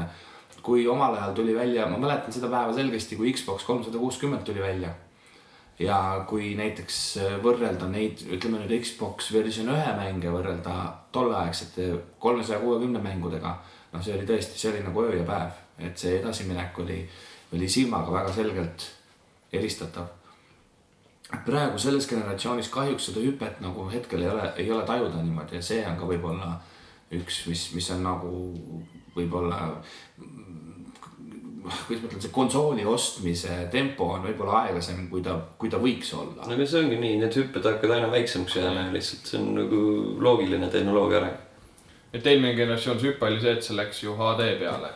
kui omal ajal tuli välja, ma mäletan seda päeva selgesti, kui Xbox kolmsada kuuskümmend tuli välja ja kui näiteks võrrelda neid, ütleme nüüd Xbox versioon ühe mänge võrrelda tolleaegsete kolmesaja kuuekümne mängudega, noh, see oli tõesti, see oli nagu öö ja päev, et see edasiminek oli, oli silmaga väga selgelt eristatav. praegu selles generatsioonis kahjuks seda hüpet nagu hetkel ei ole, ei ole tajuda niimoodi ja see on ka võib-olla üks, mis, mis on nagu võib-olla kuidas ma ütlen, see konsooli ostmise tempo on võib-olla aeglasem, kui ta, kui ta võiks olla. no aga see ongi nii, need hüpped hakkavad aina väiksemaks jääma ja lihtsalt see on nagu loogiline tehnoloogia areng. et eelmine generatsioon see hüpe oli see, et see läks ju HD peale.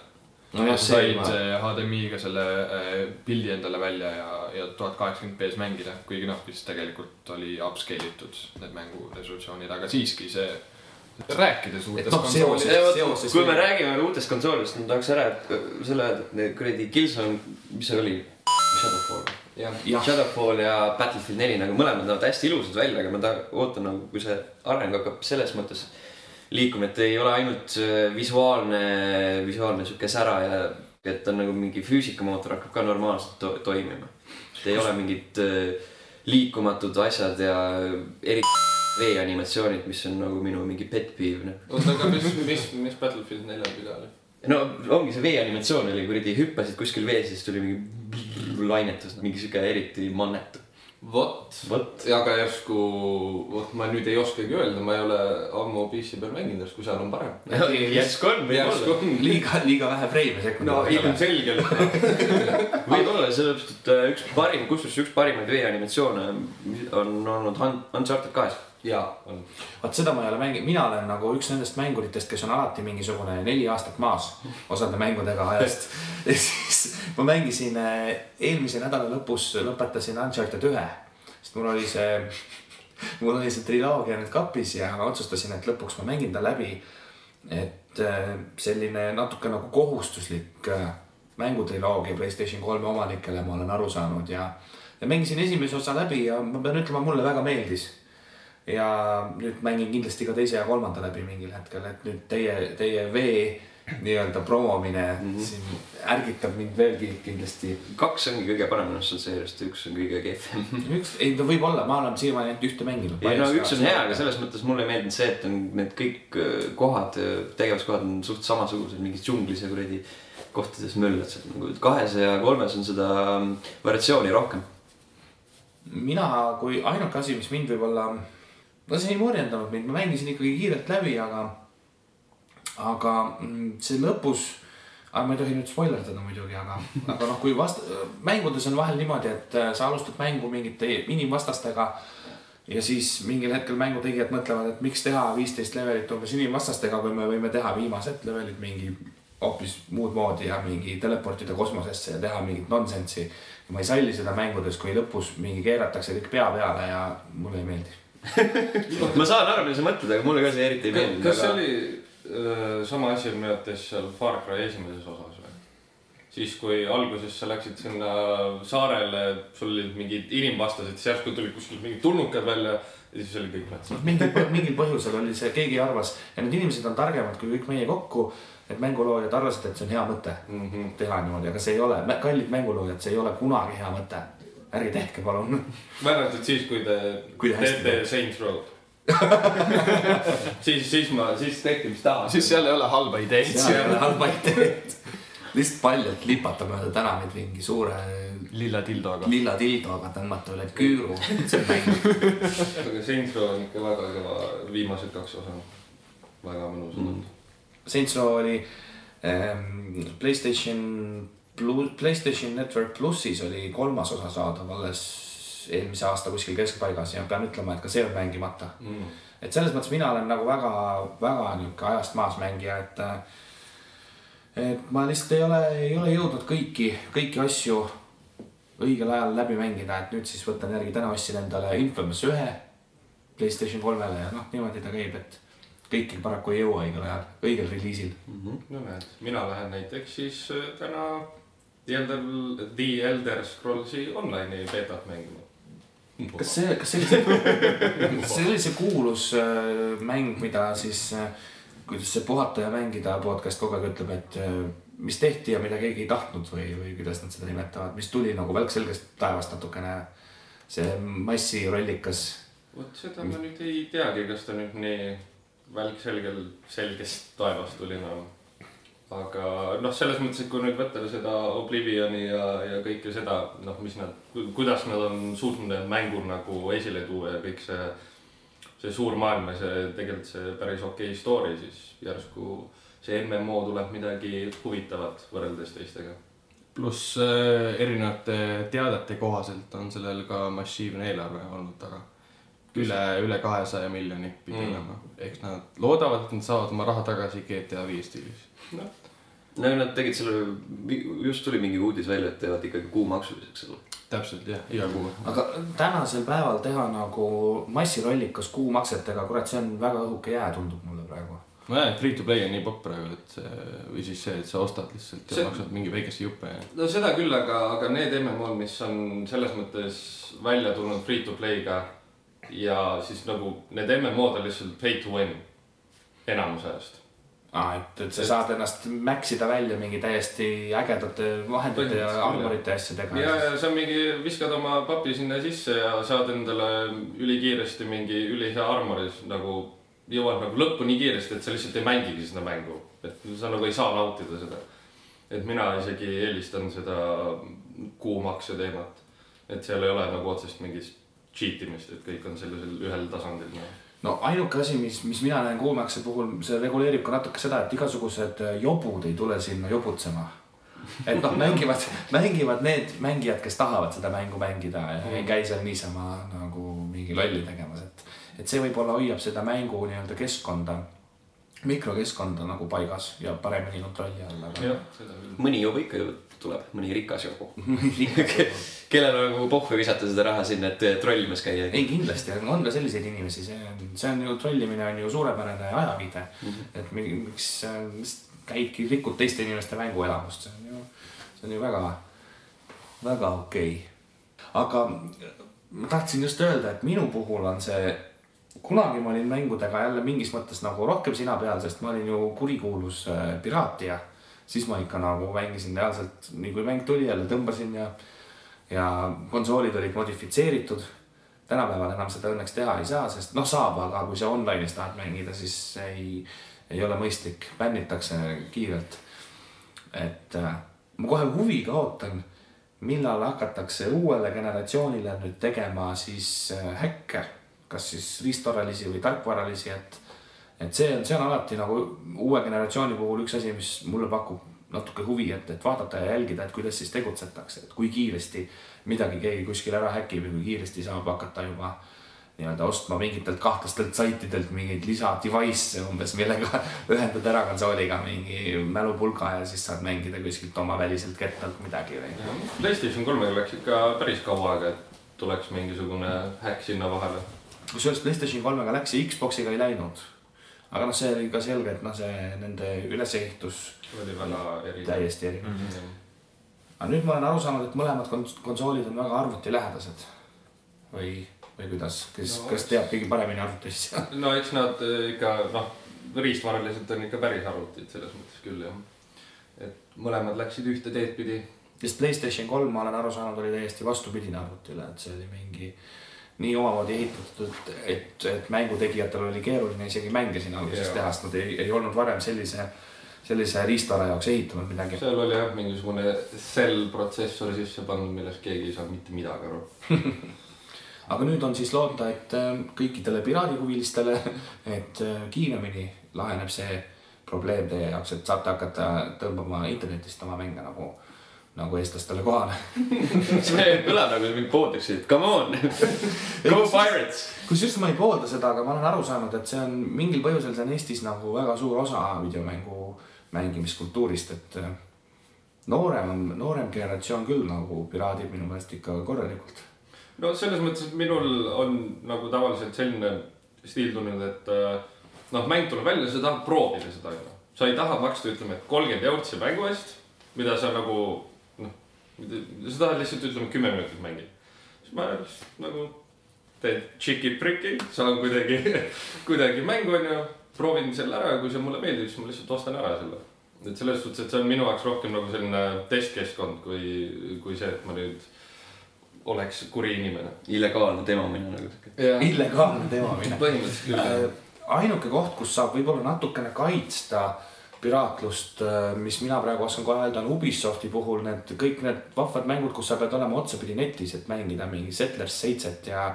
nojah, see said ma, HDMI-ga selle äh, pildi endale välja ja, ja tuhat kaheksakümmend B-s mängida, kuigi noh, vist tegelikult oli upscale itud need mängu resolutsioonid, aga siiski see, rääkides uutest seoses- konsoolidest. kui me räägime uutest konsoolidest, ma tahaks ära, et selle öelda, et need kuradi Killzone, mis see oli? Shadowfall. Shadowfall ja Battlefield neli nagu mõlemad näevad hästi ilusad välja, aga ma ta- ootan nagu, kui see areng hakkab selles mõttes liikuma, et ei ole ainult äh, visuaalne, visuaalne sihuke sära ja et on nagu mingi füüsikamootor hakkab ka normaalselt to toimima. et ei ole mingid äh, liikumatud asjad ja eri veeanimatsioonid, mis on nagu minu mingi pet peeve noh. oota, aga mis, mis, mis Battlefield neljal viga oli? no ongi see veeanimatsioon oli kuradi, hüppasid kuskil vees ja siis tuli mingi lainetus, mingi sihuke eriti mannetu. vot, aga järsku, vot ma nüüd ei oskagi öelda, ma ei ole ammu PC peal mänginud, järsku seal on parem. järsku on, järsku võib-olla. on. liiga, liiga vähe freime sekundit. no ilmselgelt. võib-olla sellepärast, et äh, üks parim, kusjuures üks parimaid veeanimatsioone on olnud Un- Uncharted kahes. jaa, on. vot seda ma ei ole mänginud, mina olen nagu üks nendest mänguritest, kes on alati mingisugune neli aastat maas osade mängudega ajast. ja siis ma mängisin eh, eelmise nädala lõpus lõpetasin Uncharted ühe, sest mul oli see, mul oli see triloogia nüüd kapis ja ma otsustasin, et lõpuks ma mängin ta läbi. et eh, selline natuke nagu kohustuslik eh, mängutriloogia Playstation kolme omanikele ma olen aru saanud ja, ja mängisin esimese osa läbi ja ma pean ütlema, mulle väga meeldis ja nüüd mängin kindlasti ka teise ja kolmanda läbi mingil hetkel, et nüüd teie, teie vee nii-öelda promomine mm -hmm. siin ärgitab mind veelgi kindlasti. kaks ongi kõige parem ennast seeriast, üks on kõige kehvem. üks, ei ta võib olla, ma olen siiamaani ainult ühte mänginud. ei no üks on hea, aga selles mõttes mulle ei meeldinud see, et on need kõik äh, kohad, tegevuskohad on suht samasugused, mingis džunglis ja kuradi kohtades möllad seal nagu kahes ja kolmes on seda mm, variatsiooni rohkem. mina kui ainuke asi, mis mind võib-olla, no see ei morjendanud mind, ma mängisin ikkagi kiirelt läbi, aga, aga mm, see lõpus, aga ma ei tohi nüüd spoilerdada muidugi, aga, aga noh, kui vast-, mängudes on vahel niimoodi, et äh, sa alustad mängu mingite inimvastastega ja siis mingil hetkel mängutegijad mõtlevad, et miks teha viisteist levelit umbes inimvastastega, kui me võime teha viimased levelid mingi hoopis muud moodi ja mingi teleportida kosmosesse ja teha mingit nonsensi. ma ei salli seda mängudes, kui lõpus mingi keeratakse kõik pea peale ja mulle ei meeldi. Ma saan aru, mida sa mõtled, aga mulle ka see eriti ei meeldinud. kas see oli öö, sama asi minu arvates seal Far Cry esimeses osas või? siis, kui alguses sa läksid sinna saarele, sul olid mingid inimvastased, siis järsku tulid kuskilt mingid tulnukad välja ja siis oli kõik mets. mingil, mingil põhjusel oli see, keegi arvas ja need inimesed on targemad kui kõik meie kokku. Need mänguloojad arvasid, et see on hea mõte Mhm. teha niimoodi, aga see ei ole, kallid mänguloojad, see ei ole kunagi hea mõte. Ärge tehke, palun. välja arvatud siis, kui te Kui teete Saints Row. siis, siis ma, siis tehke mis tahate. siis seal ei ole halba ideid. see ei ole halba ideed. lihtsalt paljalt lipata mööda tänavaid mingi suure lilla dildoga. lilla dildoga tõmmata üle küüru. aga Saints Row on ikka väga kõva, viimased kaks osa. väga mõnusad on. Saints Row oli ähm, Playstation Playstation Network plussis oli kolmas osa saadav alles eelmise aasta kuskil keskpaigas ja pean ütlema, et ka see on mängimata. Mm. et selles mõttes mina olen nagu väga, väga nihuke ajast maas mängija, et. et ma lihtsalt ei ole, ei ole jõudnud kõiki, kõiki asju õigel ajal läbi mängida, et nüüd siis võtan järgi, täna ostsin endale Infamous ühe Playstation kolmele ja noh, niimoodi ta käib, et kõiki paraku ei jõua õigel ajal, õigel reliisil. no näed, mina lähen näiteks siis äh, täna The Elder, The Elder Scrollsi online'i beetat mängima. kas see, kas see oli see, see oli see kuulus äh, mäng, mida siis äh,, kuidas see puhata ja mängida podcast kogu aeg ütleb, et äh, mis tehti ja mida keegi ei tahtnud või, või kuidas nad seda nimetavad, mis tuli nagu välk selgest taevast natukene. see massirollikas. vot seda ma nüüd ei teagi, kas ta nüüd nii välk selgel, selgest taevast tuli enam. Aga noh, selles mõttes, et kui nüüd võtta seda Oblivioni ja, ja kõike seda, noh, mis nad, kuidas nad on suutnud need mängud nagu esile tuua ja kõik see, see suur maailm ja see tegelikult see päris okei story, siis järsku see MMO tuleb midagi huvitavat võrreldes teistega. pluss äh, erinevate teadete kohaselt on sellel ka massiivne eelarve olnud taga. üle, üle kahesaja miljoni pidi olema mm.. eks nad loodavad, et nad saavad oma raha tagasi GTA viie stiilis. No nad tegid selle, just tuli mingi uudis välja, et teevad ikkagi kuumaksuliseks selle. täpselt jah, iga kuu. aga tänasel päeval teha nagu massirollikas kuumaksetega, kurat, see on väga õhuke jää, tundub mulle praegu. nojah, free to play on nii popp praegu, et see või siis see, et sa ostad lihtsalt ja See- maksad mingi väikese juppe ja. no seda küll, aga, aga need MMO-d, mis on selles mõttes välja tulnud free to play'ga ja siis nagu need MMO-d on lihtsalt pay to win enamus ajast. aa, et, et sa saad ennast mäksida välja mingi täiesti ägedate vahendite ja armorite ja asjadega. ja, ja sa mingi viskad oma papi sinna sisse ja saad endale ülikiiresti mingi ülihea armoris nagu, jõuad nagu lõppu nii kiiresti, et sa lihtsalt ei mängigi seda mängu. et sa nagu ei saa nautida seda. et mina isegi eelistan seda kuumakse teemat. et seal ei ole nagu otsest mingit cheat imist, et kõik on sellisel ühel tasandil no.. No ainuke asi, mis, mis mina näen kuumakse puhul, see reguleerib ka natuke seda, et igasugused jobud ei tule sinna jobutsema. et noh, mängivad, mängivad need mängijad, kes tahavad seda mängu mängida ja ei käi seal niisama nagu mingi lolli tegemas, et. et see võib-olla hoiab seda mängu nii-öelda keskkonda, mikrokeskkonda nagu paigas ja paremini kontrolli all, aga. mõni jobu ikka ju tuleb, mõni rikas jobu. kellel on nagu pohhu visata seda raha sinna, et trollimas käia. ei, kindlasti on, on ka selliseid inimesi, see on, see on ju trollimine on ju suurepärane ajaviide mm. -hmm. et mi- miks, miks käidki, rikud teiste inimeste mänguelamust, see on ju, see on ju väga, väga okei okay.. aga ma tahtsin just öelda, et minu puhul on see, kunagi ma olin mängudega jälle mingis mõttes nagu rohkem sina peal, sest ma olin ju kurikuulus äh, piraatia. Siis ma ikka nagu mängisin reaalselt, nii kui mäng tuli jälle tõmbasin ja ja konsoolid olid modifitseeritud. tänapäeval enam seda õnneks teha ei saa, sest noh, saab, aga kui sa online'is tahad mängida, siis ei, ei ole mõistlik, bännitakse kiirelt. et äh, ma kohe huviga ootan, millal hakatakse uuele generatsioonile nüüd tegema siis äh, häkke, kas siis riistvaralis või tarkvaralisi, et et see on, see on alati nagu uue generatsiooni puhul üks asi, mis mulle pakub natuke huvi, et, et vaadata ja jälgida, et kuidas siis tegutsetakse, et kui kiiresti midagi keegi kuskil ära häkib ja kui kiiresti saab hakata juba nii-öelda ostma mingitelt kahtlastelt saitidelt mingeid lisa device'e umbes, millega ühendad ära konsooliga mingi mälupulga ja siis saad mängida kuskilt oma väliselt kettalt midagi või. PlayStation kolmega läks ikka päris kaua aega, et tuleks mingisugune häkk sinna vahele. kusjuures Playstation kolmega läks ja Xbox'iga ei läinud. Aga noh, see oli ka selge, et noh, see nende ülesehitus oli väga erinev. täiesti erinev. Mhm. aga nüüd ma olen aru saanud, et mõlemad kons- konsoolid on väga arvutilähedased. või, või kuidas, kes No kes teab kõige paremini arvutist no eks nad eh, ikka noh, riistvaraliselt on ikka päris arvutid selles mõttes küll jah. et mõlemad läksid ühte teed pidi. sest Playstation kolm, ma olen aru saanud, oli täiesti vastupidine arvutile, et see oli mingi nii omamoodi ehitatud, et, et, mängutegijatel oli keeruline isegi mänge siin alguses teha, sest nad ei, ei olnud varem sellise, sellise riistvara jaoks ehitanud midagi. seal oli jah mingisugune cell protsessor sisse pandud, millest keegi ei saanud mitte midagi aru. aga nüüd on siis loota, et äh, kõikidele piraadihuvilistele, et äh, kiiremini laheneb see probleem teie jaoks, et saate hakata tõmbama internetist oma mänge nagu, nagu eestlastele kohale. see kõlab nagu mingi pood ütleks, et come on, go pirates. kusjuures ma ei poolda seda, aga ma olen aru saanud, et see on mingil põhjusel, see on Eestis nagu väga suur osa videomängu mängimiskultuurist, et äh, noorem on, noorem generatsioon küll nagu piraadib minu meelest ikka korralikult. no selles mõttes, et minul on nagu tavaliselt selline stiil tulnud, et äh, noh, mäng tuleb välja, sa tahad proovida seda ju. sa ei taha maksta, ütleme, kolmkümmend eurot selle mängu eest, mida sa nagu sa tahad lihtsalt ütleme kümme minutit mängida. siis ma lihtsalt nagu teen tšiki-priki, saan kuidagi, kuidagi mängu onju, proovin selle ära ja kui see mulle meeldib, siis ma lihtsalt ostan ära selle. et selles suhtes, et see on minu jaoks rohkem nagu selline testkeskkond kui, kui see, et ma nüüd oleks kuri inimene. illegaalne temamine nagu siuke. illegaalne temamine. põhimõtteliselt küll. ainuke koht, kus saab võib-olla natukene kaitsta piraatlust, mis mina praegu oskan kohe öelda, on Ubisofti puhul need kõik need vahvad mängud, kus sa pead olema otsapidi netis, et mängida mingi Settlers seitset ja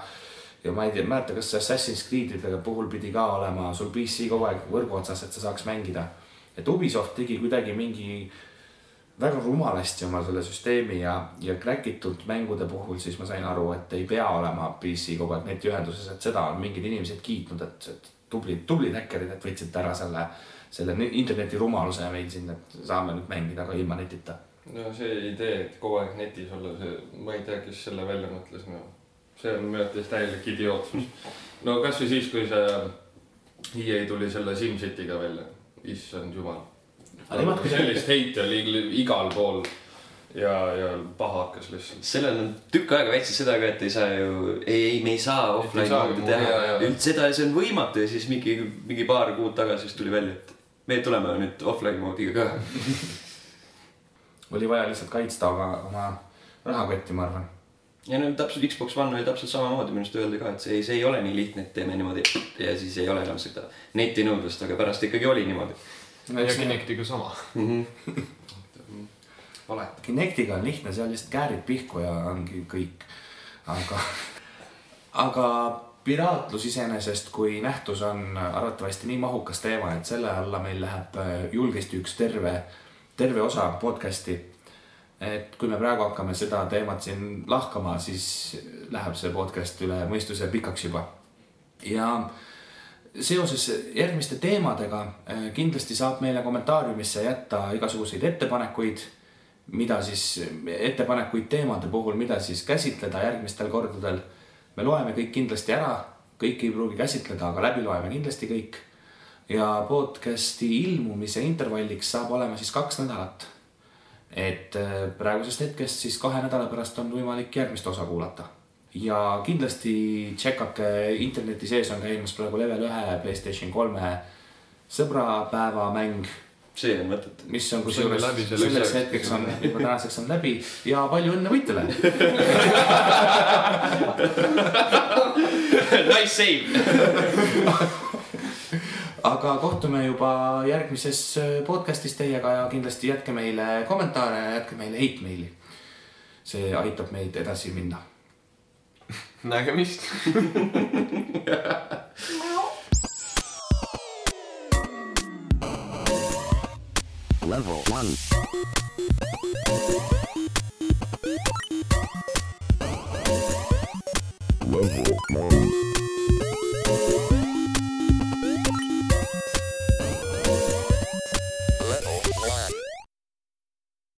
ja ma ei tea, mäleta, kas Assassin's Creed'ide puhul pidi ka olema sul PC kogu aeg võrgu otsas, et sa saaks mängida. et Ubisoft tegi kuidagi mingi väga rumalasti oma selle süsteemi ja, ja crack itud mängude puhul siis ma sain aru, et ei pea olema PC kogu aeg netiühenduses, et seda on mingid inimesed kiitnud, et, et tublid, tublid häkkerid, et võtsid ära selle, selle interneti rumaluse meil siin, et saame nüüd mängida ka ilma netita. no see idee, et kogu aeg netis olla, see, ma ei tea, kes selle välja mõtles, no see on minu arvates täielik idiootsus. no kasvõi siis, kui see EA tuli selle SimCity'ga välja, issand jumal. Sellist heiti oli igal pool ja, ja paha hakkas lihtsalt. sellel on tükk aega väitsid seda ka, et ei saa ju, ei, ei, me ei saa offline moodi teha üldse seda ja see on võimatu ja siis mingi, mingi paar kuud tagasi siis tuli välja, et me tuleme nüüd offline moodiga ka. oli vaja lihtsalt kaitsta oma, oma rahakotti, ma arvan. ja no täpselt Xbox One oli täpselt samamoodi minu arust öeldi ka, et see ei, see ei ole nii lihtne, et teeme niimoodi ja siis ei ole enam seda netinõudlust, aga pärast ikkagi oli niimoodi ja Kinectiga sama. mm. -hmm. valeta. Kinectiga on lihtne, seal lihtsalt käärid pihku ja ongi kõik. aga, aga piraatlus iseenesest kui nähtus on arvatavasti nii mahukas teema, et selle alla meil läheb äh, julgesti üks terve, terve osa podcast'i. et kui me praegu hakkame seda teemat siin lahkama, siis läheb see podcast üle mõistuse pikaks juba. ja seoses järgmiste teemadega äh, kindlasti saab meile kommentaariumisse jätta igasuguseid ettepanekuid mida siis, ettepanekuid teemade puhul, mida siis käsitleda järgmistel kordadel. me loeme kõik kindlasti ära, kõiki ei pruugi käsitleda, aga läbi loeme kindlasti kõik. ja podcast'i ilmumise intervalliks saab olema siis kaks nädalat. et äh, praegusest hetkest siis kahe nädala pärast on võimalik järgmist osa kuulata. ja kindlasti tšekkake interneti sees on käimas praegu level ühe Playstation kolme sõbrapäevamäng see on mõttetu. mis on kusjuures läbi selleks hetkeks on juba tänaseks on läbi ja palju õnne võitjale. Nice save. aga kohtume juba järgmises äh, podcast'is teiega ja kindlasti jätke meile kommentaare ja jätke meile heitmeili. see aitab meid edasi minna. nägemist. Level 1. Level 1.